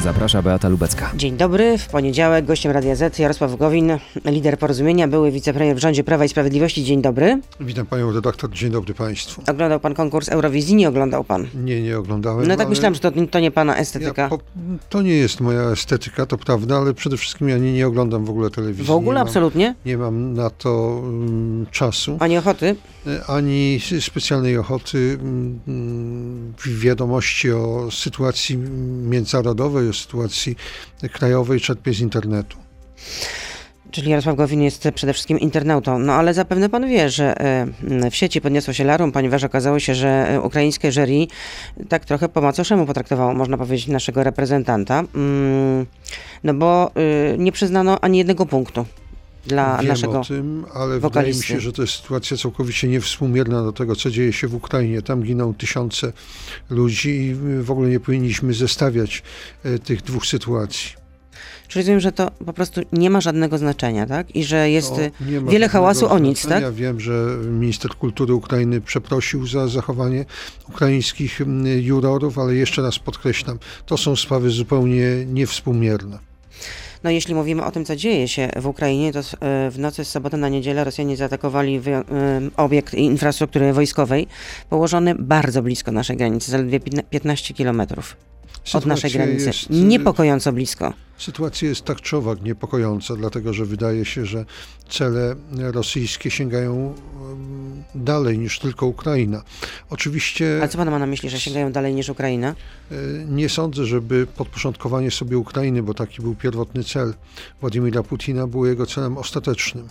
Zaprasza Beata Lubecka. Dzień dobry. W poniedziałek gościem Radia Z Jarosław Gowin, lider porozumienia, były wicepremier w rządzie Prawa i Sprawiedliwości. Dzień dobry. Witam panią redaktor, dzień dobry państwu. Oglądał pan konkurs Eurowizji? Nie oglądał pan. Nie, nie oglądałem. No tak myślałem, że to, to nie pana estetyka. Ja, po, to nie jest moja estetyka, to prawda, ale przede wszystkim ja nie, nie oglądam w ogóle telewizji. W ogóle nie mam, absolutnie? Nie mam na to um, czasu, Ani ochoty? e, ani specjalnej ochoty um, wiadomości o sytuacji międzynarodowej, o sytuacji krajowej czerpię z internetu. Czyli Jarosław Gowin jest przede wszystkim internautą. No ale zapewne pan wie, że e, w sieci podniosło się larum, ponieważ okazało się, że e, ukraińskie jury tak trochę po macoszemu potraktowało, można powiedzieć, naszego reprezentanta. Mm, No bo y, nie przyznano ani jednego punktu dla Wiem naszego o tym, ale wydaje mi wokalisty. się, że to jest sytuacja całkowicie niewspółmierna do tego, co dzieje się w Ukrainie. Tam giną tysiące ludzi i w ogóle nie powinniśmy zestawiać e, tych dwóch sytuacji. Czyli rozumiem, że to po prostu nie ma żadnego znaczenia, tak? I że jest ma wiele hałasu o nic, tak? Wiem, że minister kultury Ukrainy przeprosił za zachowanie ukraińskich jurorów, ale jeszcze raz podkreślam, to są sprawy zupełnie niewspółmierne. No jeśli mówimy o tym, co dzieje się w Ukrainie, to y, w nocy z soboty na niedzielę Rosjanie zaatakowali y, obiekt infrastruktury wojskowej położony bardzo blisko naszej granicy, zaledwie piętna- 15 kilometrów od naszej granicy. jest, y, Niepokojąco blisko. Sytuacja jest tak czy owak niepokojąca, dlatego że wydaje się, że cele rosyjskie sięgają dalej niż tylko Ukraina. Oczywiście Ale co pan ma na myśli, że sięgają dalej niż Ukraina? e, nie sądzę, żeby podporządkowanie sobie Ukrainy, bo taki był pierwotny cel Władimira Putina, było jego celem ostatecznym.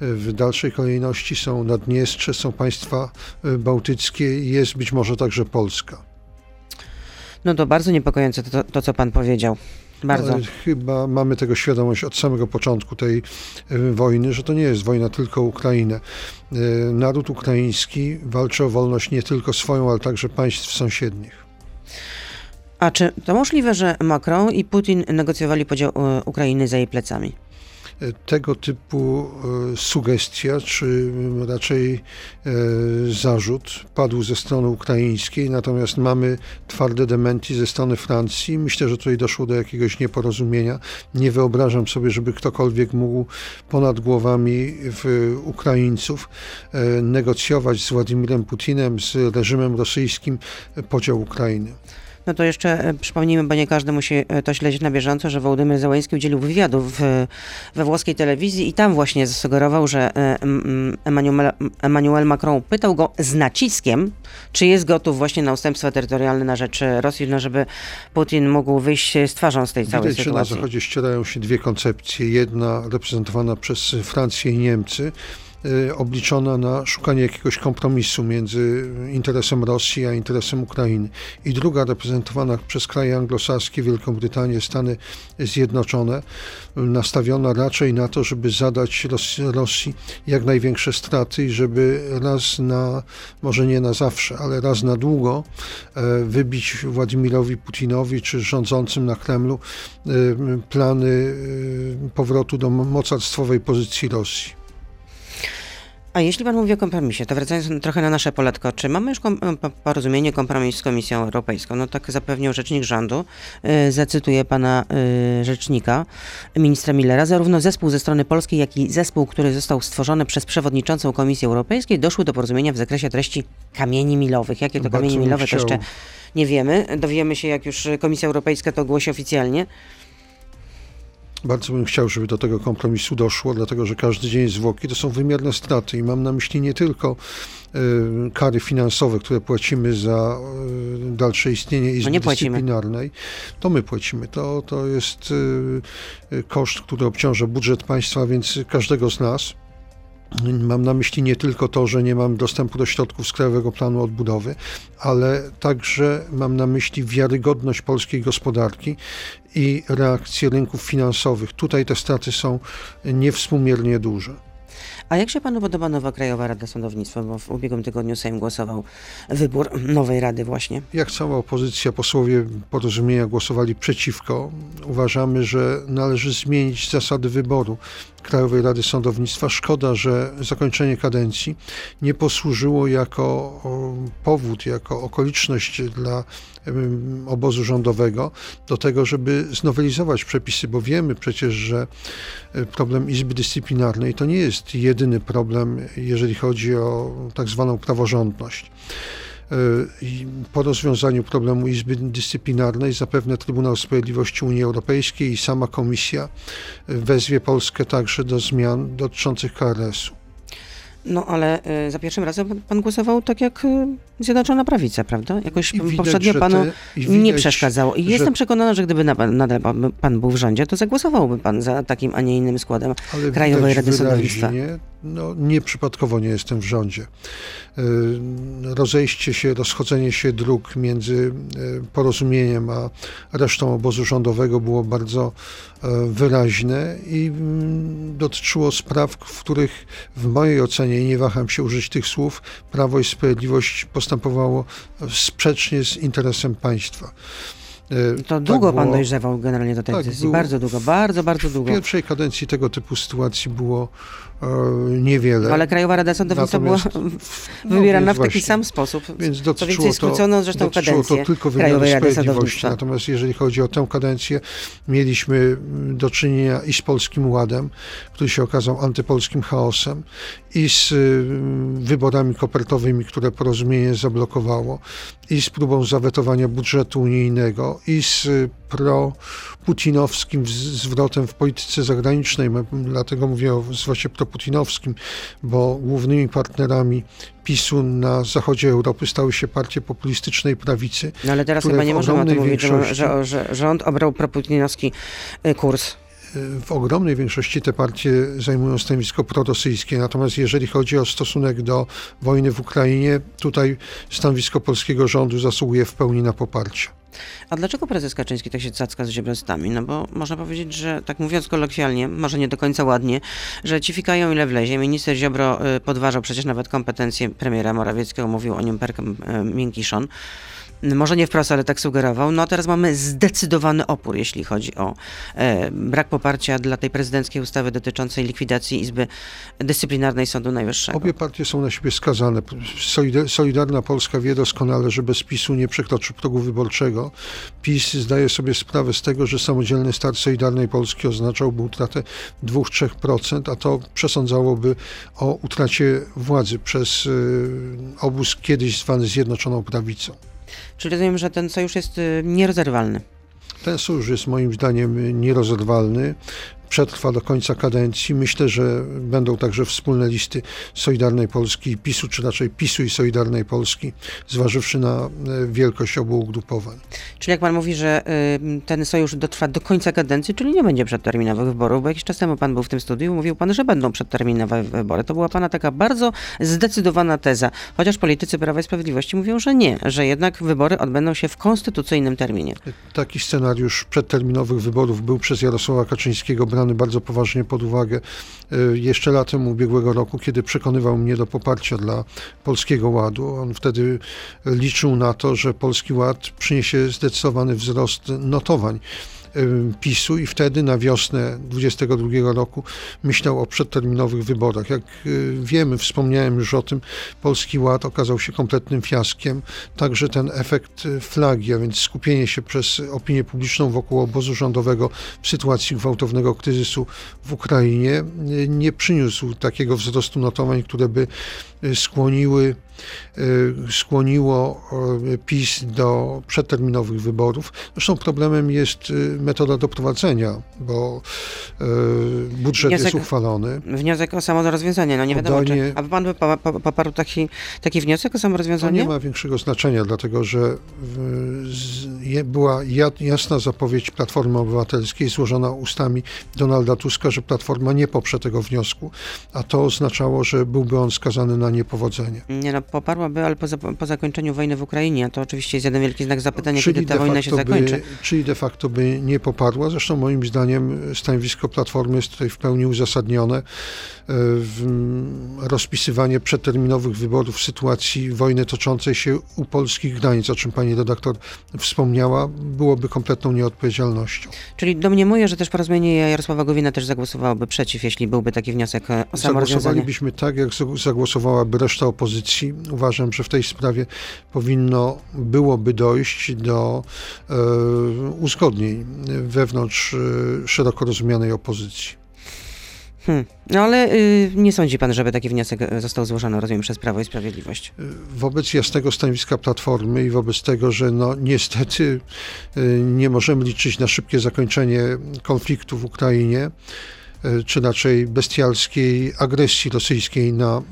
E, W dalszej kolejności są Naddniestrze, są państwa e, bałtyckie i jest być może także Polska. No to bardzo niepokojące to, to, co pan powiedział. Bardzo. Ale chyba mamy tego świadomość od samego początku tej e, wojny, że to nie jest wojna tylko Ukrainę. E, Naród ukraiński walczy o wolność nie tylko swoją, ale także państw sąsiednich. A czy to możliwe, że Macron i Putin negocjowali podział y, Ukrainy za jej plecami? Tego typu e, sugestia, czy raczej e, zarzut padł ze strony ukraińskiej, natomiast mamy twarde dementi ze strony Francji. Myślę, że tutaj doszło do jakiegoś nieporozumienia. Nie wyobrażam sobie, żeby ktokolwiek mógł ponad głowami Ukraińców e, negocjować z Władimirem Putinem, z reżimem rosyjskim podział Ukrainy. No to jeszcze e, przypomnijmy, bo nie każdy musi e, to śledzić na bieżąco, że Wołodymyr Zełański udzielił wywiadu w, we włoskiej telewizji i tam właśnie zasugerował, że e, mm, Emmanuel, Emmanuel Macron pytał go z naciskiem, czy jest gotów właśnie na ustępstwa terytorialne na rzecz Rosji, no żeby Putin mógł wyjść z twarzą z tej całej Widać, że na sytuacji. Zachodzie ścierają się dwie koncepcje. Jedna reprezentowana przez Francję i Niemcy, obliczona na szukanie jakiegoś kompromisu między interesem Rosji a interesem Ukrainy. I druga reprezentowana przez kraje anglosaskie, Wielką Brytanię, Stany Zjednoczone, y, nastawiona raczej na to, żeby zadać Ros- Rosji jak największe straty i żeby raz na, może nie na zawsze, ale raz na długo e, wybić Władimirowi Putinowi czy rządzącym na Kremlu e, plany e, powrotu do mocarstwowej pozycji Rosji. A jeśli pan mówi o kompromisie, to wracając trochę na nasze poletko, czy mamy już kom- po- porozumienie, kompromis z Komisją Europejską? No tak zapewniał rzecznik rządu, yy, zacytuję pana yy, rzecznika, ministra Millera, zarówno zespół ze strony polskiej, jak i zespół, który został stworzony przez przewodniczącą Komisji Europejskiej, doszły do porozumienia w zakresie treści kamieni milowych. Jakie to Bardzo kamienie milowe, to jeszcze nie wiemy. Dowiemy się, jak już Komisja Europejska to ogłosi oficjalnie. Bardzo bym chciał, żeby do tego kompromisu doszło, dlatego że każdy dzień zwłoki to są wymierne straty i mam na myśli nie tylko e, kary finansowe, które płacimy za e, dalsze istnienie Izby No nie płacimy. Dyscyplinarnej. To my płacimy. To, to jest e, koszt, który obciąża budżet państwa, więc każdego z nas. Mam na myśli nie tylko to, że nie mam dostępu do środków z Krajowego Planu Odbudowy, ale także mam na myśli wiarygodność polskiej gospodarki i reakcję rynków finansowych. Tutaj te straty są niewspółmiernie duże. A jak się panu podoba nowa Krajowa Rada Sądownictwa? Bo w ubiegłym tygodniu Sejm głosował wybór nowej rady właśnie. Jak cała opozycja, posłowie porozumienia głosowali przeciwko, uważamy, że należy zmienić zasady wyboru Krajowej Rady Sądownictwa. Szkoda, że zakończenie kadencji nie posłużyło jako powód, jako okoliczność dla obozu rządowego do tego, żeby znowelizować przepisy, bo wiemy przecież, że e, problem Izby Dyscyplinarnej to nie jest jedyny problem, jeżeli chodzi o tak zwaną praworządność. E, po rozwiązaniu problemu Izby Dyscyplinarnej zapewne Trybunał Sprawiedliwości Unii Europejskiej i sama Komisja wezwie Polskę także do zmian dotyczących KRS-u. No ale y, za pierwszym razem pan, pan głosował tak jak y, Zjednoczona Prawica, prawda? Jakoś widać, poprzednio panu te, widać, nie przeszkadzało. I że... jestem przekonana, że gdyby nadal pan, pan był w rządzie, to zagłosowałby pan za takim, a nie innym składem ale Krajowej Rady Sądownictwa. No, nieprzypadkowo nie jestem w rządzie. Y, rozejście się, rozchodzenie się dróg między y, porozumieniem a resztą obozu rządowego było bardzo e, wyraźne i mm, dotyczyło spraw, w których w mojej ocenie, i nie waham się użyć tych słów, Prawo i Sprawiedliwość postępowało sprzecznie z interesem państwa. E, to długo tak pan było, dojrzewał generalnie do tej tak decyzji. Bardzo długo, bardzo, bardzo długo. W pierwszej kadencji tego typu sytuacji było niewiele. Ale Krajowa Rada Sądownictwa była no, wybierana w taki sam sposób. Więc dotyczyło co więcej, skrócono zresztą dotyczyło kadencję to tylko Krajowej Rady Sądownictwa. Natomiast jeżeli chodzi o tę kadencję, mieliśmy mm, do czynienia i z Polskim Ładem, który się okazał antypolskim chaosem, i z y, wyborami kopertowymi, które porozumienie zablokowało, i z próbą zawetowania budżetu unijnego, i z pro-putinowskim zwrotem w polityce zagranicznej. Dlatego mówię o zwrocie pro-putinowskim, bo głównymi partnerami PiSu na zachodzie Europy stały się partie populistycznej prawicy. No ale teraz chyba nie możemy o tym mówić, że, że, że rząd obrał pro-putinowski y, kurs w ogromnej większości te partie zajmują stanowisko prorosyjskie. Natomiast jeżeli chodzi o stosunek do wojny w Ukrainie, tutaj stanowisko polskiego rządu zasługuje w pełni na poparcie. A dlaczego prezes Kaczyński tak się cacka z ziobrostami? No bo można powiedzieć, że tak mówiąc kolokwialnie, może nie do końca ładnie, że ci fikają ile wlezie. Minister Ziobro y, podważał przecież nawet kompetencje premiera Morawieckiego, mówił o nim perkem y, miękkiszon może nie wprost, ale tak sugerował. No teraz mamy zdecydowany opór, jeśli chodzi o e, brak poparcia dla tej prezydenckiej ustawy dotyczącej likwidacji Izby Dyscyplinarnej Sądu Najwyższego. Obie partie są na siebie skazane. Solidarna Polska wie doskonale, że bez PiSu nie przekroczy progu wyborczego. PiS zdaje sobie sprawę z tego, że samodzielny start Solidarnej Polski oznaczałby utratę 2-3%, a to przesądzałoby o utracie władzy przez y, obóz kiedyś zwany Zjednoczoną Prawicą. Czyli rozumiem, że ten sojusz jest y, nierozerwalny. Ten sojusz jest moim zdaniem nierozerwalny przetrwa do końca kadencji. Myślę, że będą także wspólne listy Solidarnej Polski i PiSu, czy raczej PiSu i Solidarnej Polski, zważywszy na e, wielkość obu ugrupowań. Czyli jak pan mówi, że y, ten sojusz dotrwa do końca kadencji, czyli nie będzie przedterminowych wyborów, bo jakiś czas temu pan był w tym studiu i mówił pan, że będą przedterminowe wybory. To była pana taka bardzo zdecydowana teza, chociaż politycy Prawa i Sprawiedliwości mówią, że nie, że jednak wybory odbędą się w konstytucyjnym terminie. Taki scenariusz przedterminowych wyborów był przez Jarosława Kaczyńskiego brany bardzo poważnie pod uwagę e, jeszcze latem ubiegłego roku, kiedy przekonywał mnie do poparcia dla Polskiego Ładu. On wtedy liczył na to, że Polski Ład przyniesie zdecydowany wzrost notowań PiSu i wtedy na wiosnę 22 roku myślał o przedterminowych wyborach. Jak y, wiemy, wspomniałem już o tym, Polski Ład okazał się kompletnym fiaskiem. Także ten efekt y, flagi, a więc skupienie się przez opinię publiczną wokół obozu rządowego w sytuacji gwałtownego kryzysu w Ukrainie y, nie przyniósł takiego wzrostu notowań, które by skłoniły Y, skłoniło y, PiS do przeterminowych wyborów. Zresztą problemem jest y, metoda doprowadzenia, bo budżet wniosek, jest uchwalony. Wniosek o samorozwiązanie, no nie wiadomo, czy, a pan by poparł taki, taki wniosek o samorozwiązanie? To nie ma większego znaczenia, dlatego że była jasna zapowiedź Platformy Obywatelskiej złożona ustami Donalda Tuska, że Platforma nie poprze tego wniosku, a to oznaczało, że byłby on skazany na niepowodzenie. Nie no, poparłaby, ale po, po zakończeniu wojny w Ukrainie, to oczywiście jest jeden wielki znak zapytania, czyli kiedy ta wojna się zakończy. By, czyli de facto by nie poparła. Zresztą moim zdaniem stanowisko Platformy jest tutaj w pełni uzasadnione. Rozpisywanie przeterminowych wyborów w sytuacji wojny toczącej się u polskich granic, o czym pani redaktor wspomniała, spełniała, byłoby kompletną nieodpowiedzialnością. Czyli domniemuję, że też porozumienie Jarosława Gowina też zagłosowałoby przeciw, jeśli byłby taki wniosek e, o. Zagłosowalibyśmy tak, jak zag- zagłosowałaby reszta opozycji. Uważam, że w tej sprawie powinno byłoby dojść do e, uzgodnień wewnątrz e, szeroko rozumianej opozycji. Hmm. No ale y, nie sądzi pan, żeby taki wniosek e, został złożony, rozumiem, przez Prawo i Sprawiedliwość. Wobec jasnego stanowiska Platformy i wobec tego, że no niestety y, nie możemy liczyć na szybkie zakończenie konfliktu w Ukrainie, y, czy raczej bestialskiej agresji rosyjskiej na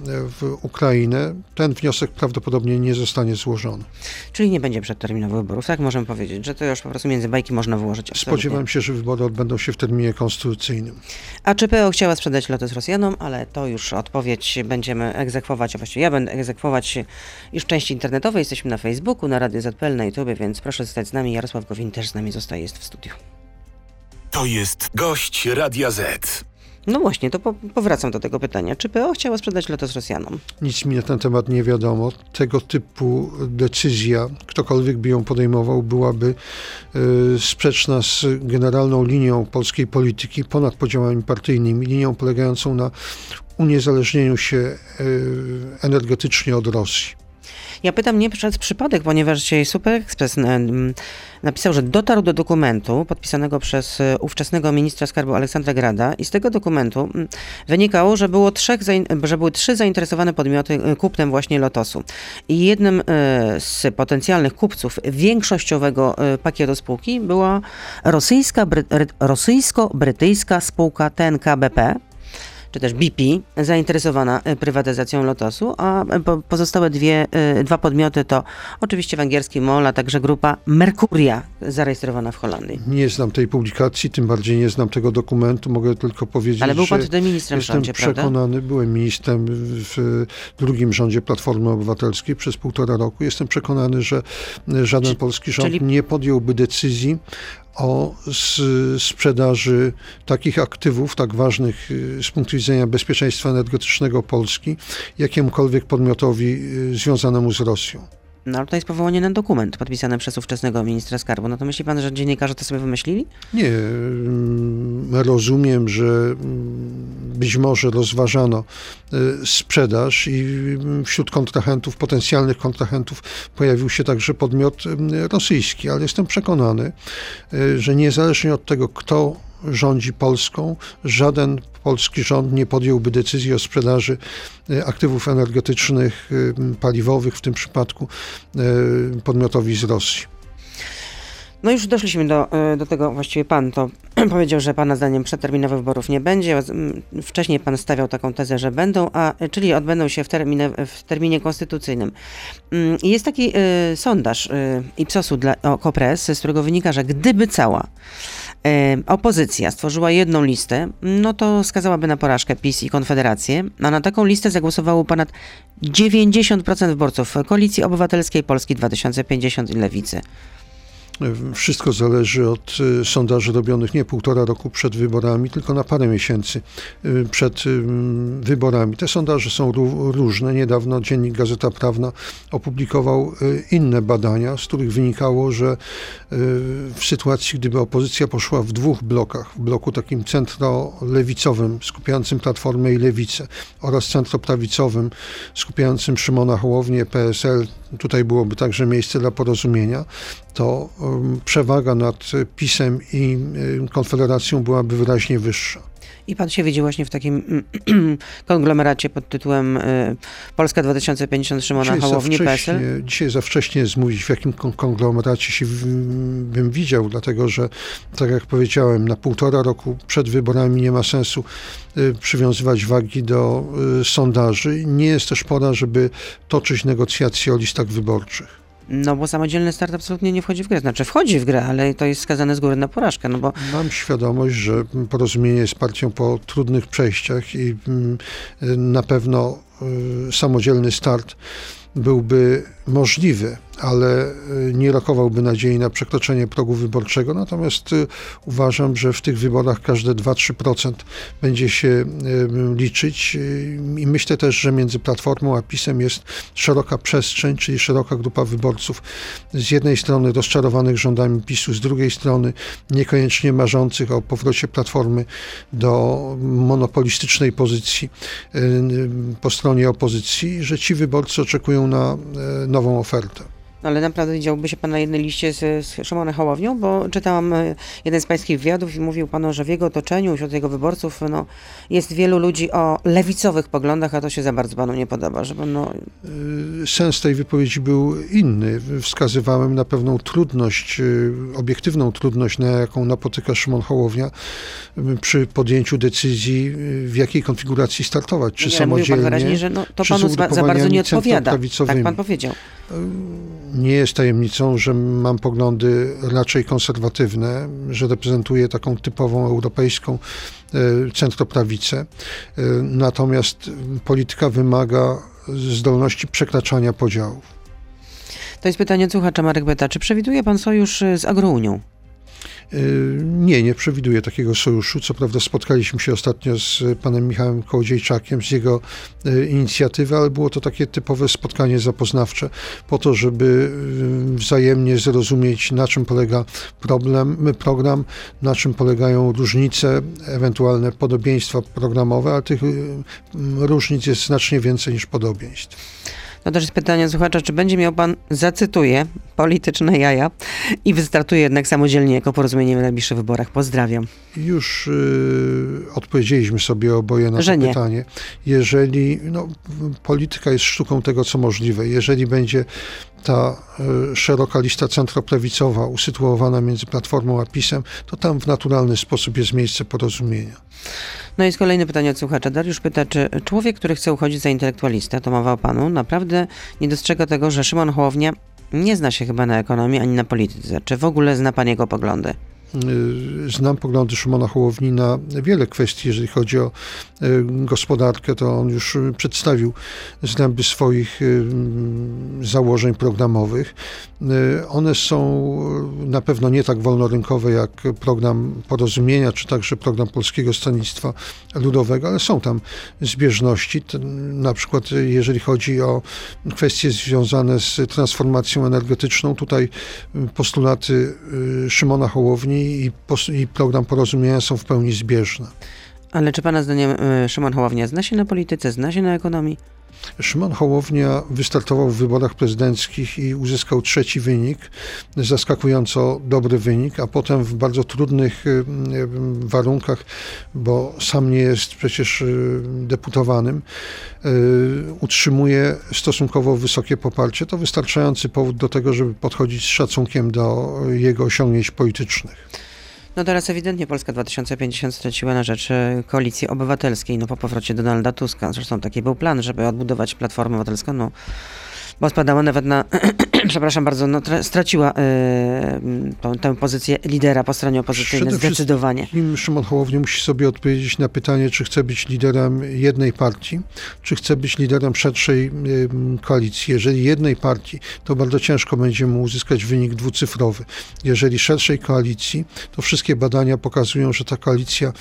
w Ukrainę, ten wniosek prawdopodobnie nie zostanie złożony. Czyli nie będzie przedterminowych wyborów, tak możemy powiedzieć, że to już po prostu między bajki można wyłożyć. absolutnie. Spodziewam się, że wybory odbędą się w terminie konstytucyjnym. A czy PO chciała sprzedać Lotos Rosjanom, ale to już odpowiedź będziemy egzekwować, a właściwie ja będę egzekwować już w części internetowej. Jesteśmy na Facebooku, na Radio ZPL, na YouTube, więc proszę zostać z nami. Jarosław Gowin też z nami zostaje, jest w studiu. To jest gość Radia Z. No właśnie, to po, powracam do tego pytania. Czy PO chciała sprzedać Lotos Rosjanom? Nic mi na ten temat nie wiadomo. Tego typu decyzja, ktokolwiek by ją podejmował, byłaby y, sprzeczna z generalną linią polskiej polityki ponad podziałami partyjnymi, linią polegającą na uniezależnieniu się y, energetycznie od Rosji. Ja pytam nie przez przypadek, ponieważ dzisiaj Super Express napisał, że dotarł do dokumentu podpisanego przez e, ówczesnego ministra skarbu Aleksandra Grada i z tego dokumentu wynikało, że, było trzech, że były trzy zainteresowane podmioty e, kupnem właśnie Lotosu. I jednym e, z potencjalnych kupców większościowego pakietu spółki była rosyjska, bry- ry- rosyjsko-brytyjska spółka TNK BP, czy też BP, zainteresowana e, prywatyzacją Lotosu, a e, po- pozostałe dwie, e, dwa podmioty to oczywiście węgierski MOL, a także grupa Mercuria, zarejestrowana w Holandii. Nie znam tej publikacji, tym bardziej nie znam tego dokumentu. Mogę tylko powiedzieć, Ale był pan wtedy ministrem w jestem rządzie, prawda? przekonany, byłem ministrem w drugim rządzie Platformy Obywatelskiej przez półtora roku. Jestem przekonany, że żaden Czy- polski rząd czyli- nie podjąłby decyzji o sprzedaży takich aktywów, tak ważnych y, z punktu widzenia bezpieczeństwa energetycznego Polski, jakiemukolwiek podmiotowi y, związanemu z Rosją. No ale to jest powołanie na dokument podpisany przez ówczesnego ministra skarbu. No to myśli pan, że dziennikarze to sobie wymyślili? Nie, mm, rozumiem, że mm, być może rozważano y, sprzedaż i mm, wśród kontrahentów, potencjalnych kontrahentów pojawił się także podmiot rosyjski, ale jestem przekonany, y, że niezależnie od tego, kto rządzi Polską, żaden polski rząd nie podjąłby decyzji o sprzedaży y, aktywów energetycznych, y, paliwowych w tym przypadku y, podmiotowi z Rosji. No już doszliśmy do, e, do tego, właściwie pan to powiedział, że pana zdaniem przedterminowych wyborów nie będzie. Wcześniej pan stawiał taką tezę, że będą, a, czyli odbędą się w, terminie, w terminie konstytucyjnym. Mm, Jest taki e, sondaż e, Ipsosu dla o, Kopres, z którego wynika, że gdyby cała e, opozycja stworzyła jedną listę, no to skazałaby na porażkę PiS i Konfederację, a na taką listę zagłosowało ponad 90% wyborców Koalicji Obywatelskiej Polski 2050 i Lewicy. Wszystko zależy od y, sondaży robionych nie półtora roku przed wyborami, tylko na parę miesięcy y, przed y, wyborami. Te sondaże są ró- różne. Niedawno dziennik Gazeta Prawna opublikował inne badania, z których wynikało, że w sytuacji, gdyby opozycja poszła w dwóch blokach, w bloku takim centrolewicowym, skupiającym Platformę i Lewicę oraz centroprawicowym, skupiającym Szymona Hołownię, PSL, tutaj byłoby także miejsce dla porozumienia, to um, przewaga nad PiSem i y, Konfederacją byłaby wyraźnie wyższa. I pan się widzi właśnie w takim konglomeracie pod tytułem y, Polska 2050 Szymona Dzisiaj Hołowni, PSL? dzisiaj za wcześnie jest mówić, w jakim kon- konglomeracie się bym widział, dlatego że, tak jak powiedziałem, na półtora roku przed wyborami nie ma sensu y, przywiązywać wagi do y, sondaży. Nie jest też pora, żeby toczyć negocjacje o listach wyborczych. No bo samodzielny start absolutnie nie wchodzi w grę. Znaczy wchodzi w grę, ale to jest skazane z góry na porażkę, no bo Mam świadomość, że porozumienie jest partią po trudnych przejściach i mm, na pewno y, samodzielny start byłby możliwy, ale y, nie rokowałby nadziei na przekroczenie progu wyborczego. Natomiast y, uważam, że w tych wyborach każde 2-3% będzie się y, liczyć i myślę też, że między Platformą a PiSem jest szeroka przestrzeń, czyli szeroka grupa wyborców. Z jednej strony rozczarowanych rządami PiSu, z drugiej strony niekoniecznie marzących o powrocie Platformy do monopolistycznej pozycji po stronie opozycji, że ci wyborcy oczekują na nową ofertę. Ale naprawdę widziałby się pan na jednej liście z, z Szymonem Hołownią, bo czytałam e, jeden z pańskich wywiadów i mówił pan, że w jego otoczeniu, wśród jego wyborców, no, jest wielu ludzi o lewicowych poglądach, a to się za bardzo panu nie podoba. Żeby, no... E, sens tej wypowiedzi był inny. Wskazywałem na pewną trudność, e, obiektywną trudność, na jaką napotyka Szymon Hołownia przy podjęciu decyzji, w jakiej konfiguracji startować. Czy nie, samodzielnie, mówił pan wyraźnie, że no, to panu za bardzo nie odpowiada. Tak pan powiedział nie jest tajemnicą, że mam poglądy raczej konserwatywne, że reprezentuję taką typową europejską e, centroprawicę. E, natomiast polityka wymaga zdolności przekraczania podziałów. To jest pytanie słuchacza Marek Beta. Czy przewiduje pan sojusz z Agrounią? Y, nie, nie przewiduję takiego sojuszu. Co prawda spotkaliśmy się ostatnio z panem Michałem Kołodziejczakiem, z jego y, inicjatywy, ale było to takie typowe spotkanie zapoznawcze po to, żeby y, wzajemnie zrozumieć, na czym polega problem, program, na czym polegają różnice, ewentualne podobieństwa programowe, ale tych różnic jest znacznie więcej niż podobieństw. No też jest pytanie słuchacza, czy będzie miał pan, zacytuję, polityczne jaja i wystartuje jednak samodzielnie jako porozumienie w najbliższych wyborach. Pozdrawiam. Już y, odpowiedzieliśmy sobie oboje na Że to nie. pytanie. Jeżeli, no, polityka jest sztuką tego, co możliwe. Jeżeli będzie ta y, szeroka lista centroprawicowa usytuowana między Platformą a PiSem, to tam w naturalny sposób jest miejsce porozumienia. No jest kolejne pytanie od słuchacza. Dariusz pyta, czy człowiek, który chce uchodzić za intelektualistę, to mowa o panu, naprawdę nie dostrzega tego, że Szymon Hołownia nie zna się chyba na ekonomii ani na polityce. Czy w ogóle zna pan jego poglądy? Y, znam poglądy Szymona Hołowni na wiele kwestii, jeżeli chodzi o y, gospodarkę, to on już przedstawił zęby swoich y, założeń programowych. One są na pewno nie tak wolnorynkowe jak program Porozumienia, czy także program Polskiego Stronnictwa Ludowego, ale są tam zbieżności. Na przykład jeżeli chodzi o kwestie związane z transformacją energetyczną, tutaj postulaty Szymona Hołowni i, program porozumienia są w pełni zbieżne. Ale czy Pana zdaniem y, Szymon Hołownia zna się na polityce, zna się na ekonomii? Szymon Hołownia wystartował w wyborach prezydenckich i uzyskał trzeci wynik, zaskakująco dobry wynik, a potem w bardzo trudnych y, warunkach, bo sam nie jest przecież y, deputowanym, utrzymuje stosunkowo wysokie poparcie. To wystarczający powód do tego, żeby podchodzić z szacunkiem do jego osiągnięć politycznych. No teraz ewidentnie Polska 2050 straciła na rzecz koalicji obywatelskiej, no po powrocie Donalda Tuska. Zresztą taki był plan, żeby odbudować Platformę Obywatelską, no bo spadała nawet na, przepraszam bardzo, no, straciła y, tę pozycję lidera po stronie opozycyjnej zdecydowanie. Szymon Hołownia musi sobie odpowiedzieć na pytanie, czy chce być liderem jednej partii, czy chce być liderem szerszej y, koalicji. Jeżeli jednej partii, to bardzo ciężko będzie mu uzyskać wynik dwucyfrowy. Jeżeli szerszej koalicji, to wszystkie badania pokazują, że ta koalicja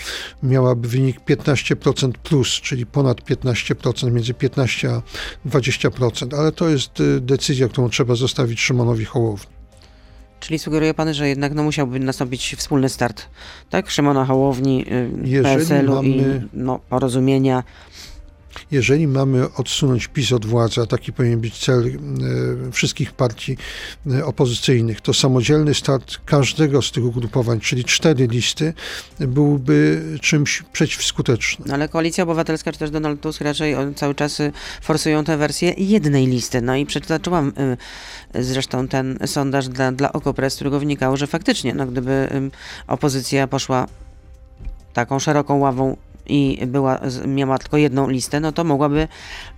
miałaby wynik 15% plus, czyli ponad 15%, między 15 a 20%, ale to jest jest y, decyzja, którą trzeba zostawić Szymonowi Hołowni. Czyli sugeruje pan, że jednak no, musiałby nastąpić wspólny start, tak? Szymona Hołowni, y, PSL-u mamy... i no, porozumienia jeżeli mamy odsunąć PiS od władzy, a taki powinien być cel e, wszystkich partii e, opozycyjnych, to samodzielny start każdego z tych ugrupowań, czyli cztery listy, byłby czymś przeciwskutecznym. Ale Koalicja Obywatelska, czy też Donald Tusk raczej cały czas forsują tę wersję jednej listy. No i przeczytałam zresztą ten sondaż dla, dla Okopres, z którego wynikało, że faktycznie, no, gdyby opozycja poszła taką szeroką ławą i była, miała tylko jedną listę, no to mogłaby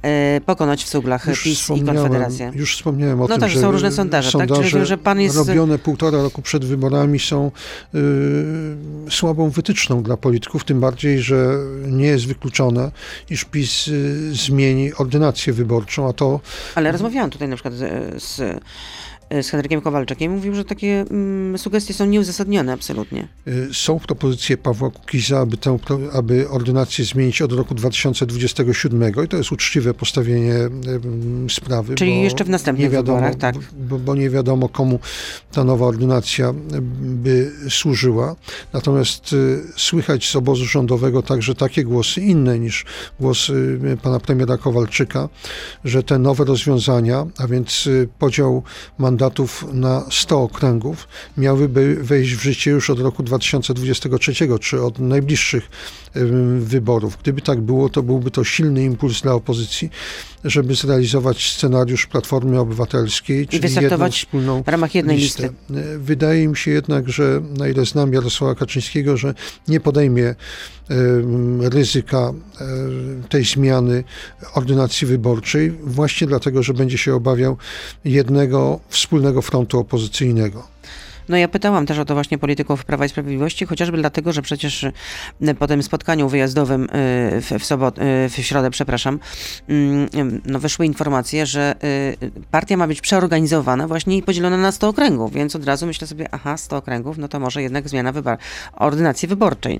e, pokonać w cuglach już PiS i Konfederację. Już wspomniałem o no tym, tak, że są różne sondaże, sondaże tak? Czyli, że pan jest... robione półtora roku przed wyborami są y, słabą wytyczną dla polityków, tym bardziej, że nie jest wykluczone, iż PiS y, zmieni ordynację wyborczą, a to... Ale rozmawiałam tutaj na przykład z, z z Henrykiem Kowalczykiem mówił, że takie mm, sugestie są nieuzasadnione absolutnie. E, są propozycje Pawła Kukiza, aby, tę, aby ordynację zmienić od roku 2027 i to jest uczciwe postawienie sprawy. Czyli jeszcze w następnych wiadomo, wyborach, tak. Bo, bo, nie wiadomo, komu ta nowa ordynacja by służyła. Natomiast y, słychać z obozu rządowego także takie głosy inne niż głosy pana premiera Kowalczyka, że te nowe rozwiązania, a więc y, podział mandatów mandatów na 100 okręgów miałyby wejść w życie już od roku 2023, czy od najbliższych wyborów. Gdyby tak było, to byłby to silny impuls dla opozycji, żeby zrealizować scenariusz Platformy Obywatelskiej, czyli jedną wspólną w ramach jednej listę. listy. E, wydaje mi się jednak, że na ile znam Jarosława Kaczyńskiego, że nie podejmie ryzyka e, tej zmiany ordynacji wyborczej, właśnie dlatego, że będzie się obawiał jednego wspólnego frontu opozycyjnego. No ja pytałam też o to właśnie polityków Prawa i Sprawiedliwości, chociażby dlatego, że przecież y, po tym spotkaniu wyjazdowym y, w, w, sobot, y, w środę, przepraszam, mm, no wyszły informacje, że partia ma być przeorganizowana właśnie i podzielona na 100 okręgów, więc od razu myślę sobie, aha, 100 okręgów, no to może jednak zmiana wybar ordynacji wyborczej.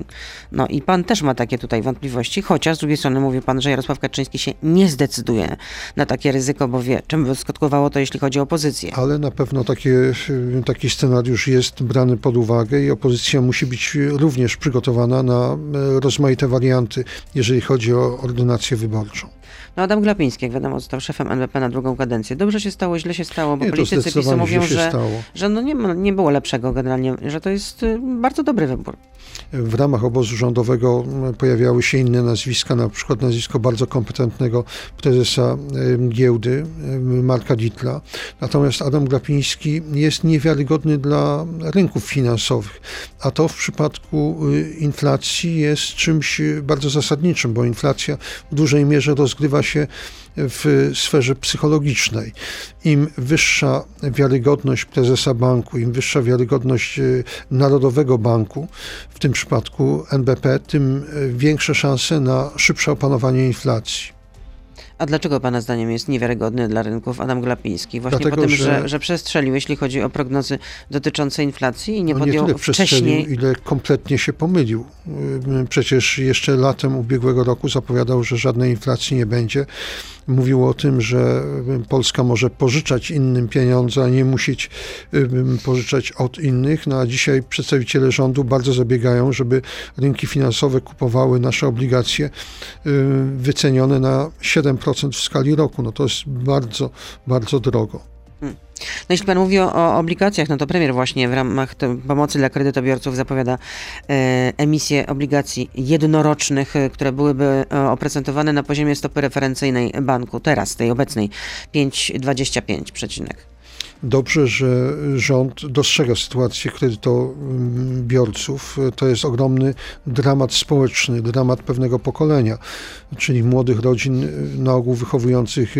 No i pan też ma takie tutaj wątpliwości, chociaż z drugiej strony mówi pan, że Jarosław Kaczyński się nie zdecyduje na takie ryzyko, bo wie, czym by skutkowało to, jeśli chodzi o opozycję. Ale na pewno takie, taki scenariusz już jest brany pod uwagę i opozycja musi być również przygotowana na e, rozmaite warianty, jeżeli chodzi o ordynację wyborczą. No Adam Glapiński, jak wiadomo, został szefem NBP na drugą kadencję. Dobrze się stało, źle się stało, bo nie, politycy PiSu mówią, że, że no nie, nie było lepszego generalnie, że to jest y, bardzo dobry wybór. W ramach obozu rządowego pojawiały się inne nazwiska, na przykład nazwisko bardzo kompetentnego prezesa giełdy, Marka Ditla. Natomiast Adam Glapiński jest niewiarygodny dla rynków finansowych, a to w przypadku y, inflacji jest czymś bardzo zasadniczym, bo inflacja w dużej mierze rozgrywa się w sferze psychologicznej. Im wyższa wiarygodność prezesa banku, im wyższa wiarygodność e, Narodowego Banku, w tym przypadku NBP, tym e, większe szanse na szybsze opanowanie inflacji. A dlaczego Pana zdaniem jest niewiarygodny dla rynków Adam Glapiński? Właśnie Dlatego, po tym, że, że, że przestrzelił, jeśli chodzi o prognozy dotyczące inflacji i nie no podjął nie tyle wcześniej... ile kompletnie się pomylił. Przecież jeszcze latem ubiegłego roku zapowiadał, że żadnej inflacji nie będzie mówił o tym, że Polska może pożyczać innym pieniądze, a nie musieć pożyczać od innych. No a dzisiaj przedstawiciele rządu bardzo zabiegają, żeby rynki finansowe kupowały nasze obligacje wycenione na 7% w skali roku. No to jest bardzo, bardzo drogo. No jeśli pan mówi o, o, obligacjach, no to premier właśnie w ramach pomocy dla kredytobiorców zapowiada e, emisję obligacji jednorocznych, e, które byłyby e, oprocentowane na poziomie stopy referencyjnej banku, teraz tej obecnej 5,25 dobrze, że rząd dostrzega sytuację kredytobiorców. To jest ogromny dramat społeczny, dramat pewnego pokolenia, czyli młodych rodzin, na ogół wychowujących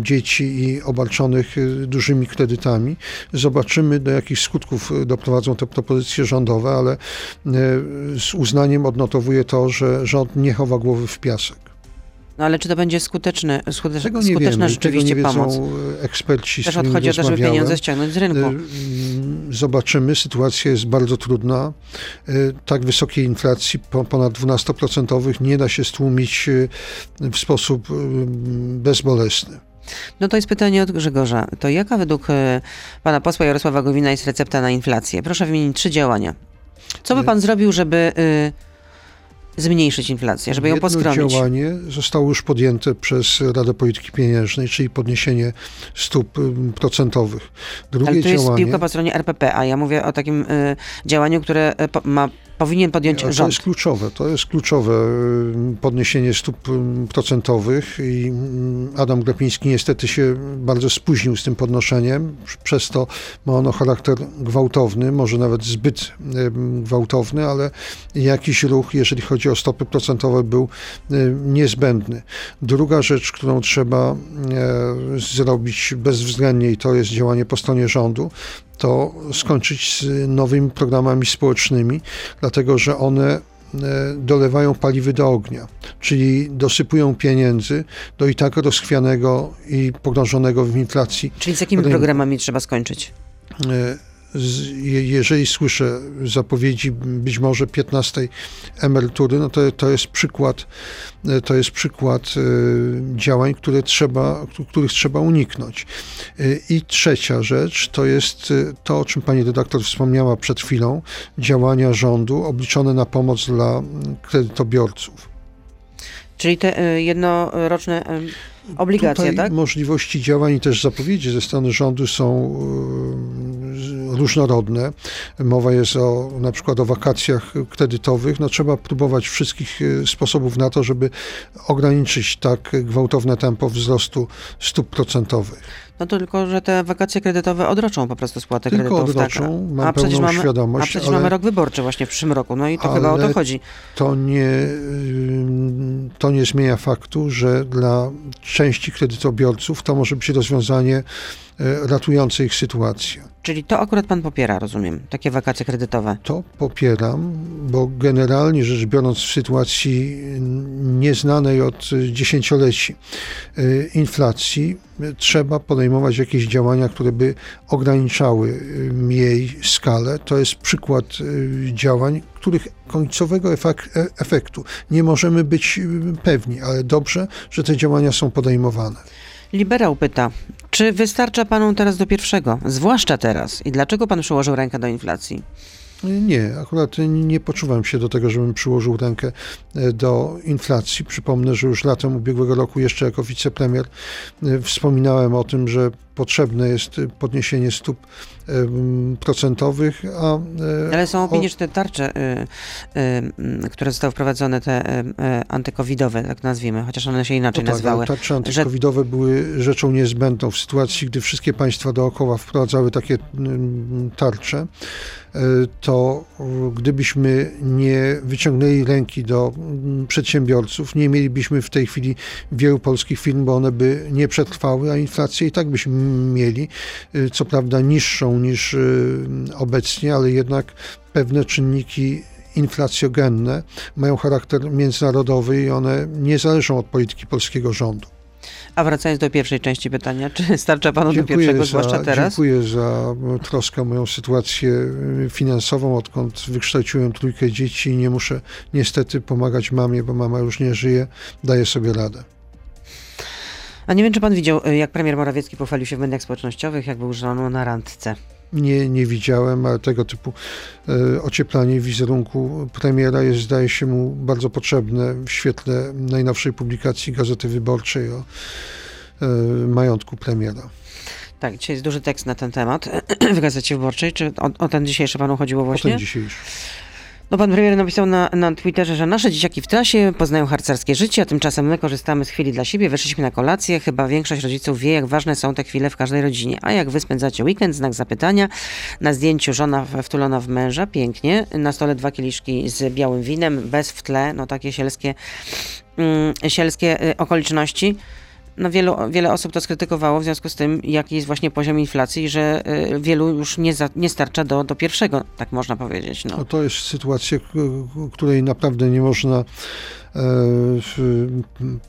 dzieci i obarczonych dużymi kredytami. Zobaczymy, do jakich skutków doprowadzą te propozycje rządowe, ale z uznaniem odnotowuję to, że rząd nie chowa głowy w piasek. No ale czy to będzie skuteczne, skuteczne, tego nie skuteczna wiemy, rzeczywiście tego nie pomoc? eksperci, Też odchodzi o to, żeby pieniądze ściągnąć z rynku. Y, zobaczymy, sytuacja jest bardzo trudna. Y, tak wysokiej inflacji, ponad 12% nie da się stłumić y, w sposób bezbolesny. No to jest pytanie od Grzegorza. To jaka według pana posła Jarosława Gowina jest recepta na inflację? Proszę wymienić trzy działania. Co by pan zrobił, żeby zmniejszyć inflację, żeby ją Jedno poskromić. działanie zostało już podjęte przez Radę Polityki Pieniężnej, czyli podniesienie stóp procentowych. Drugie Ale to jest działanie, piłka po stronie RPP, a ja mówię o takim y, działaniu, które y, ma powinien podjąć To rząd? jest kluczowe, to jest kluczowe y, podniesienie stóp y, procentowych i mm, Adam Glapiński niestety się bardzo spóźnił z tym podnoszeniem, przez to ma ono charakter gwałtowny, może nawet zbyt y, gwałtowny, ale jakiś ruch, jeżeli chodzi o stopy procentowe był y, niezbędny. Druga rzecz, którą trzeba zrobić bezwzględnie i to jest działanie po stronie rządu, to skończyć z nowymi programami społecznymi, dlatego że one e, dolewają paliwy do ognia, czyli dosypują pieniędzy do i tak rozchwianego i pogrążonego w inflacji. Czyli z jakimi programami trzeba skończyć? Jeżeli słyszę zapowiedzi być może 15 emerytury, no to, to jest przykład, e, to jest przykład e, działań, które trzeba, których trzeba uniknąć. E, I trzecia rzecz to jest to, o czym pani redaktor wspomniała przed chwilą, działania rządu obliczone na pomoc dla kredytobiorców. Czyli te jednoroczne obligacje, Tutaj tak? możliwości działań i też zapowiedzi ze strony rządu są e, różnorodne. Mowa jest o na przykład o wakacjach kredytowych. No, trzeba próbować wszystkich e, sposobów na to, żeby ograniczyć tak gwałtowne tempo wzrostu stóp procentowych. No to tylko, że te wakacje kredytowe odroczą po prostu spłatę Tylko kredytów. odroczą, tak. mam a pełną mamy, świadomość, A przecież ale- mamy rok wyborczy właśnie w przyszłym roku, no i to chyba o to chodzi. To nie, to nie zmienia faktu, że dla części kredytobiorców to może być rozwiązanie e, ratujące ich sytuację. Czyli to akurat pan popiera, rozumiem, takie wakacje kredytowe. To popieram, bo generalnie rzecz biorąc, w sytuacji nieznanej od dziesięcioleci y, inflacji, y, trzeba podejmować jakieś działania, które by ograniczały jej skalę. To jest przykład działań, których końcowego efek- e- efektu nie możemy być pewni, ale dobrze, że te działania są podejmowane. Liberał pyta, czy wystarcza panu teraz do pierwszego, zwłaszcza teraz, i dlaczego pan przyłożył rękę do inflacji? Nie, akurat nie poczuwam się do tego, żebym przyłożył rękę e, do inflacji. Przypomnę, że już latem ubiegłego roku, jeszcze jako wicepremier, e, wspominałem o tym, że potrzebne jest podniesienie stóp procentowych, a e, Ale są opinie, że te tarcze, y, y, które zostały wprowadzone, te y, y, antykowidowe, tak nazwijmy, chociaż one się inaczej no tak, nazywały. tarcze antykowidowe były rzeczą niezbędną w sytuacji, gdy wszystkie państwa dookoła wprowadzały takie mm, tarcze, e, to e, gdybyśmy nie wyciągnęli ręki do przedsiębiorców, nie mielibyśmy w tej chwili wielu polskich firm, bo one by nie przetrwały, a inflację i tak byśmy mieli, e, co prawda niższą niż e, obecnie, ale jednak pewne czynniki inflacjogenne mają charakter międzynarodowy i one nie zależą od polityki polskiego rządu. A wracając do pierwszej części pytania, czy starcza panu do pierwszego, zwłaszcza teraz? Dziękuję za troskę o moją sytuację y, finansową, odkąd wykształciłem trójkę dzieci i nie muszę niestety pomagać mamie, bo mama już nie żyje, daję sobie radę. A nie wiem, czy pan widział, y, jak premier Morawiecki pochwalił się w mediach społecznościowych, jak był żoną na randce. Nie, nie widziałem, ale tego typu e, ocieplanie wizerunku premiera jest, zdaje się mu, bardzo potrzebne w świetle najnowszej publikacji Gazety Wyborczej o e, majątku premiera. Tak, dzisiaj jest duży tekst na ten temat w Gazecie Wyborczej. Czy o, o ten dzisiejszy panu chodziło O właśnie? ten dzisiejszy. No pan premier napisał na, na Twitterze, że nasze dzieciaki w trasie poznają harcerskie życie, a tymczasem my korzystamy z chwili dla siebie, wyszliśmy na kolację. Chyba większość rodziców wie, jak ważne są te chwile w każdej rodzinie. A jak wy spędzacie weekend? Znak zapytania. Na zdjęciu żona wtulona w męża, pięknie. Na stole dwa kieliszki z białym winem, bez w tle, no takie sielskie, mm, sielskie y, okoliczności. No wielu, wiele osób to skrytykowało w związku z tym, jaki jest właśnie poziom inflacji, że y, wielu już nie, za, nie starcza do, do pierwszego, tak można powiedzieć. No. No to jest sytuacja, której naprawdę nie można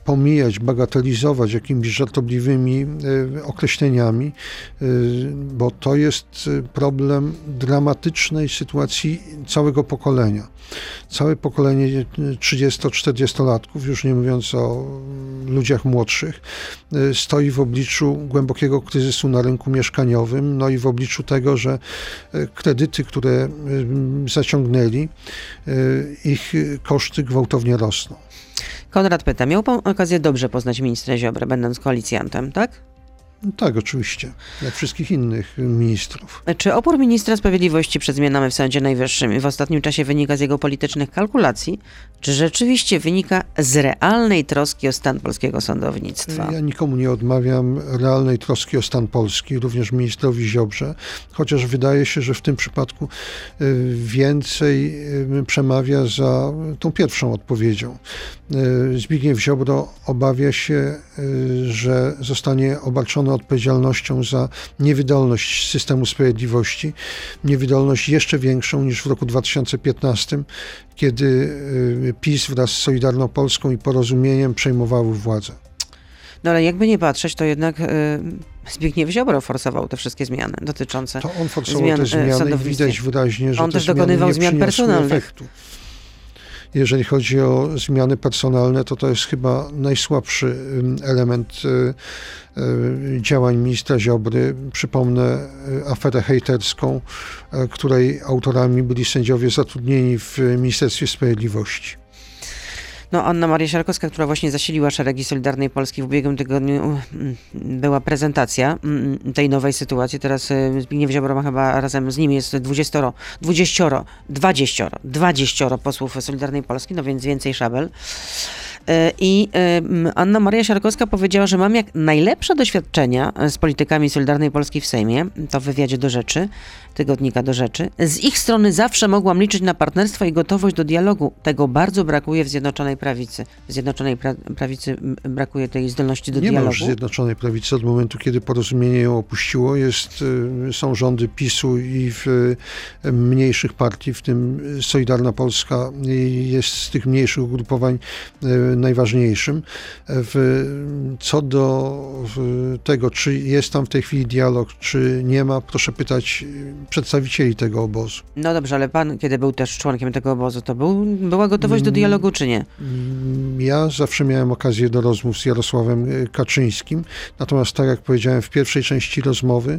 pomijać, bagatelizować jakimiś żartobliwymi e, określeniami, e, bo to jest e, problem dramatycznej sytuacji całego pokolenia. Całe pokolenie 30-40-latków, już nie mówiąc o ludziach młodszych, e, stoi w obliczu głębokiego kryzysu na rynku mieszkaniowym, no i w obliczu tego, że e, kredyty, które e, zaciągnęli, e, ich koszty gwałtownie rosną. Konrad pyta, miał pan okazję dobrze poznać ministra Ziobrę, będąc koalicjantem, tak? Tak, oczywiście. Jak wszystkich innych ministrów. Czy opór ministra sprawiedliwości przed zmianami w Sądzie Najwyższym w ostatnim czasie wynika z jego politycznych kalkulacji, czy rzeczywiście wynika z realnej troski o stan polskiego sądownictwa? Ja nikomu nie odmawiam realnej troski o stan Polski, również ministrowi Ziobrze, chociaż wydaje się, że w tym przypadku y, więcej y, przemawia za tą pierwszą odpowiedzią. Y, Zbigniew Ziobro obawia się, że zostanie obarczony odpowiedzialnością za niewydolność systemu sprawiedliwości, niewydolność jeszcze większą niż w roku 2015, kiedy PiS wraz z Solidarną Polską i Porozumieniem przejmowały władzę. No ale jakby nie patrzeć, to jednak y, Zbigniew Ziobro forsował te wszystkie zmiany dotyczące To on forsował zmian te zmiany i widać wyraźnie, że on te też dokonywał zmian personalnych. Efektu. Jeżeli chodzi o zmiany personalne, to to jest chyba najsłabszy element y, y, działań ministra Ziobry. Przypomnę y, aferę hejterską, której autorami byli sędziowie zatrudnieni w Ministerstwie Sprawiedliwości. No, Anna Maria Siarkowska, która właśnie zasiliła szeregi Solidarnej Polski w ubiegłym tygodniu, mm, była prezentacja mm, tej nowej sytuacji. Teraz y, Zbigniew Ziobro ma chyba razem z nim jest 20, 20, 20, 20 posłów Solidarnej Polski, no więc więcej szabel. Y, I y, Anna Maria Siarkowska powiedziała, że mam jak najlepsze doświadczenia z politykami Solidarnej Polski w Sejmie, to w wywiadzie do rzeczy, tygodnika do rzeczy. Z ich strony zawsze mogłam liczyć na partnerstwo i gotowość do dialogu. Tego bardzo brakuje w Zjednoczonej Prawicy. W Zjednoczonej pra Prawicy brakuje tej zdolności do Nie dialogu. Nie ma już Zjednoczonej Prawicy od momentu, kiedy porozumienie ją opuściło. Jest, są rządy PiSu i w mniejszych partii, w tym Solidarna Polska jest z tych mniejszych ugrupowań najważniejszym. W, co do tego, czy jest tam w tej chwili dialog, czy nie ma, proszę pytać przedstawicieli tego obozu. No dobrze, ale pan, kiedy był też członkiem tego obozu, to był, była gotowość do mm, dialogu, czy nie? Mm, ja zawsze miałem okazję do rozmów z Jarosławem y, Kaczyńskim, natomiast tak jak powiedziałem w pierwszej części rozmowy,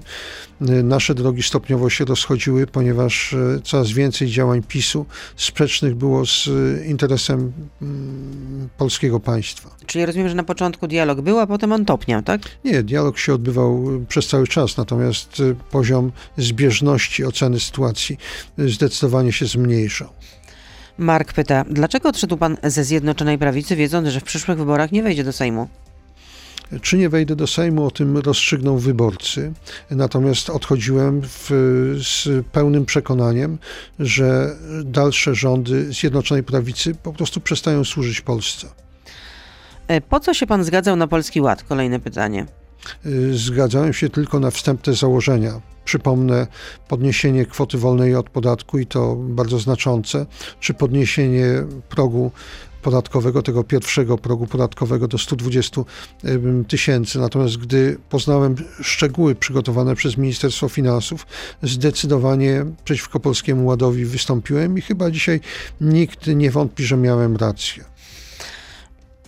nasze drogi stopniowo się rozchodziły, ponieważ coraz więcej działań PiSu sprzecznych było z interesem mm, polskiego państwa. Czyli rozumiem, że na początku dialog był, a potem on topniał, tak? Nie, dialog się odbywał przez cały czas, natomiast poziom zbieżności oceny sytuacji zdecydowanie się zmniejszał. Mark pyta, dlaczego odszedł pan ze Zjednoczonej Prawicy, wiedząc, że w przyszłych wyborach nie wejdzie do Sejmu? Czy nie wejdę do Sejmu, o tym rozstrzygną wyborcy. Natomiast odchodziłem w, z pełnym przekonaniem, że dalsze rządy Zjednoczonej Prawicy po prostu przestają służyć Polsce. E, po co się pan zgadzał na Polski Ład? Kolejne pytanie. Y, zgadzałem się tylko na wstępne założenia. Przypomnę podniesienie kwoty wolnej od podatku i to bardzo znaczące, czy podniesienie progu podatkowego, tego pierwszego progu podatkowego do 120 tysięcy. Natomiast gdy poznałem szczegóły przygotowane przez Ministerstwo Finansów, zdecydowanie przeciwko Polskiemu Ładowi wystąpiłem i chyba dzisiaj nikt nie wątpi, że miałem rację.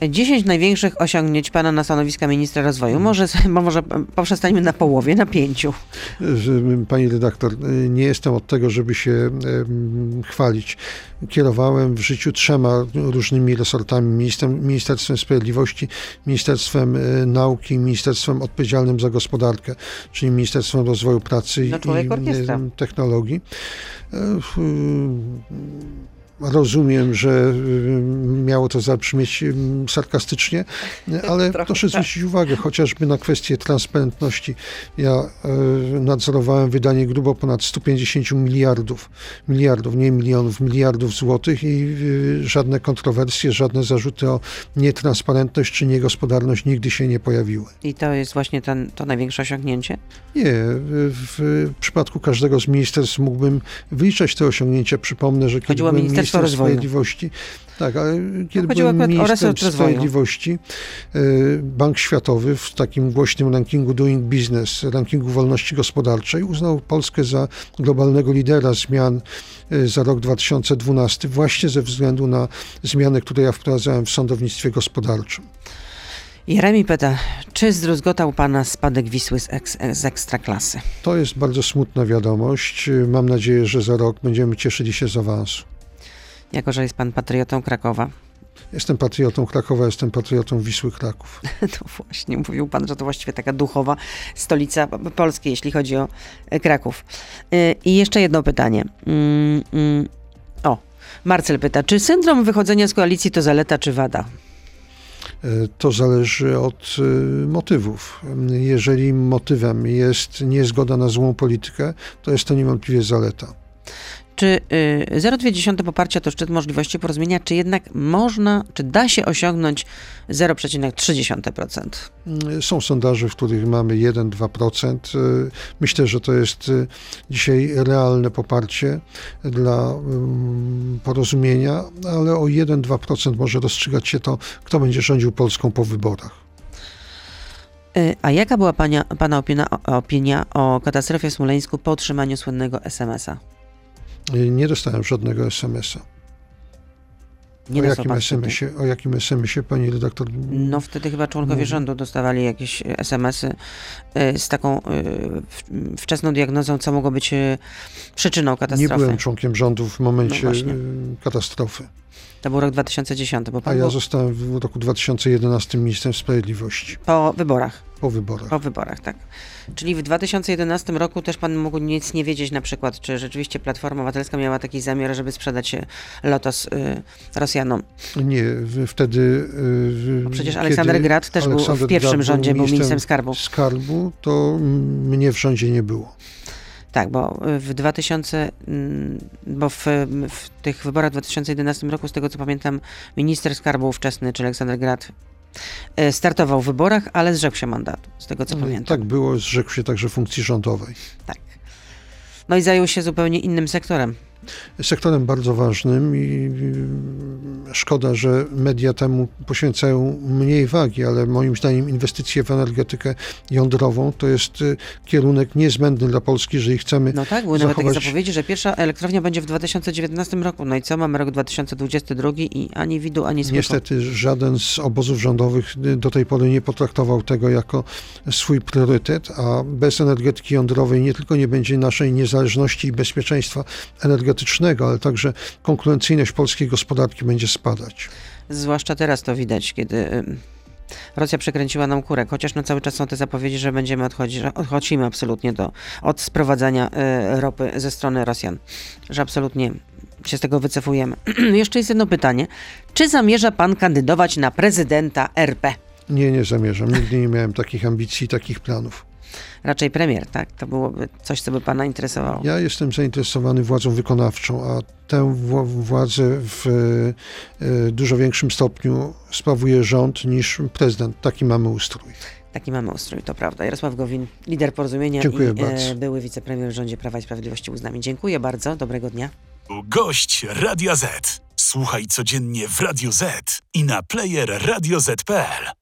10 największych osiągnięć pana na stanowiska ministra rozwoju. Może, może poprzestańmy na połowie, na pięciu. Pani redaktor, nie jestem od tego, żeby się chwalić. Kierowałem w życiu trzema różnymi resortami. Ministerstwem Sprawiedliwości, Ministerstwem e, Nauki, Ministerstwem odpowiedzialnym za gospodarkę, czyli Ministerstwem Rozwoju Pracy no, i Technologii e, Rozumiem, że y, miało to zabrzmieć y, sarkastycznie, ale proszę tak. zwrócić uwagę chociażby na kwestię transparentności. Ja y, nadzorowałem wydanie grubo ponad 150 miliardów, miliardów, nie milionów, miliardów złotych i żadne kontrowersje, żadne zarzuty o nietransparentność czy niegospodarność nigdy się nie pojawiły. I to jest właśnie ten, to największe osiągnięcie? Nie. W przypadku każdego z ministerstw mógłbym wyliczać te osiągnięcia. Przypomnę, że kiedy byłem Ministerstwo Sprawiedliwości. Tak, ale kiedy no, byłem ministrem Sprawiedliwości, e, Bank Światowy w takim głośnym rankingu Doing Business, rankingu wolności gospodarczej, uznał Polskę za globalnego lidera zmian e, za rok 2012 właśnie ze względu na zmiany, które ja wprowadzałem w sądownictwie gospodarczym. Jeremi pyta, czy zdruzgotał Pana spadek Wisły z, eks, z Ekstraklasy? To jest bardzo smutna wiadomość. Mam nadzieję, że za rok będziemy cieszyli się z awansu jako że jest pan patriotą Krakowa. Jestem patriotą Krakowa, jestem patriotą Wisły Kraków. No właśnie, mówił pan, że to właściwie taka duchowa stolica Polski, jeśli chodzi o e, Kraków. Y, I jeszcze jedno pytanie. Mm, mm, O, Marcel pyta, czy syndrom wychodzenia z koalicji to zaleta czy wada? E, To zależy od e, motywów. Jeżeli motywem jest niezgoda na złą politykę, to jest to niewątpliwie zaleta. Czy y, 0,2 poparcia to szczyt możliwości porozumienia, czy jednak można, czy da się osiągnąć 0,3%? Mm, Są sondaże, w których mamy 1-2%. E, Myślę, że to jest e, dzisiaj realne poparcie dla mm, porozumienia, ale o 1-2% może rozstrzygać się to, kto będzie rządził Polską po wyborach. Y, A jaka była pania, pana opinia, opinia o katastrofie w Smoleńsku po otrzymaniu słynnego SMS-a? E, Nie dostałem żadnego SMS-a. Nie o, jakim. SMS-ie, o jakim SMS-ie pani redaktor? No wtedy chyba członkowie Mówi. rządu dostawali jakieś e, SMS-y y, z taką y, wczesną diagnozą, co mogło być y, przyczyną Nie katastrofy. byłem członkiem rządu w momencie No katastrofy. To był rok 2010, bo A ja był zostałem w roku 2011 ministrem sprawiedliwości po wyborach. po wyborach. Po wyborach, tak. Czyli w 2011 roku też pan mógł nic nie wiedzieć na przykład, czy rzeczywiście Platforma Obywatelska miała taki zamiar, żeby sprzedać Lotos y, Rosjanom. Nie, wtedy. y, Bo przecież Aleksander Grad też był Aleksander w pierwszym Grad rządzie, był ministrem skarbu. Skarbu, to mnie w rządzie nie było. Tak, bo w 2000, mm, bo w, w tych wyborach w 2011 roku, z tego co pamiętam, minister skarbu ówczesny, czy Aleksander Grad, e, startował w wyborach, ale zrzekł się mandatu, z tego co pamiętam. Tak było, zrzekł się także funkcji rządowej. Tak. No i zajął się zupełnie innym sektorem. Sektorem bardzo ważnym i szkoda, że media temu poświęcają mniej wagi, ale moim zdaniem inwestycje w energetykę jądrową to jest y, kierunek niezbędny dla Polski, jeżeli chcemy No tak, były nawet takie zachować- zapowiedzi, że pierwsza elektrownia będzie w 2019 roku. No i co, mamy rok 2022 i ani widu, ani słychu. Niestety żaden z obozów rządowych y, do tej pory nie potraktował tego jako swój priorytet, a bez energetyki jądrowej nie tylko nie będzie naszej niezależności i bezpieczeństwa energetycznego, ale także konkurencyjność polskiej gospodarki będzie spadać. Zwłaszcza teraz to widać, kiedy Rosja przekręciła nam kurek, chociaż no cały czas są te zapowiedzi, że będziemy odchodzić, że odchodzimy absolutnie do, od sprowadzania y, ropy ze strony Rosjan, że absolutnie się z tego wycofujemy. Jeszcze jest jedno pytanie. Czy zamierza pan kandydować na prezydenta RP? Nie, nie zamierzam. Nigdy nie miałem takich ambicji, takich planów. Raczej premier, tak? To byłoby coś, co by pana interesowało. Ja jestem zainteresowany władzą wykonawczą, a tę wła- władzę w e, dużo większym stopniu sprawuje rząd niż prezydent. Taki mamy ustrój. Taki mamy ustrój, to prawda. Jarosław Gowin, lider porozumienia Dziękuję i bardzo. były wicepremier w rządzie Prawa i Sprawiedliwości był z nami. Dziękuję bardzo, dobrego dnia. Gość Radia Z. Słuchaj codziennie w Radio Z i na player radioz.pl.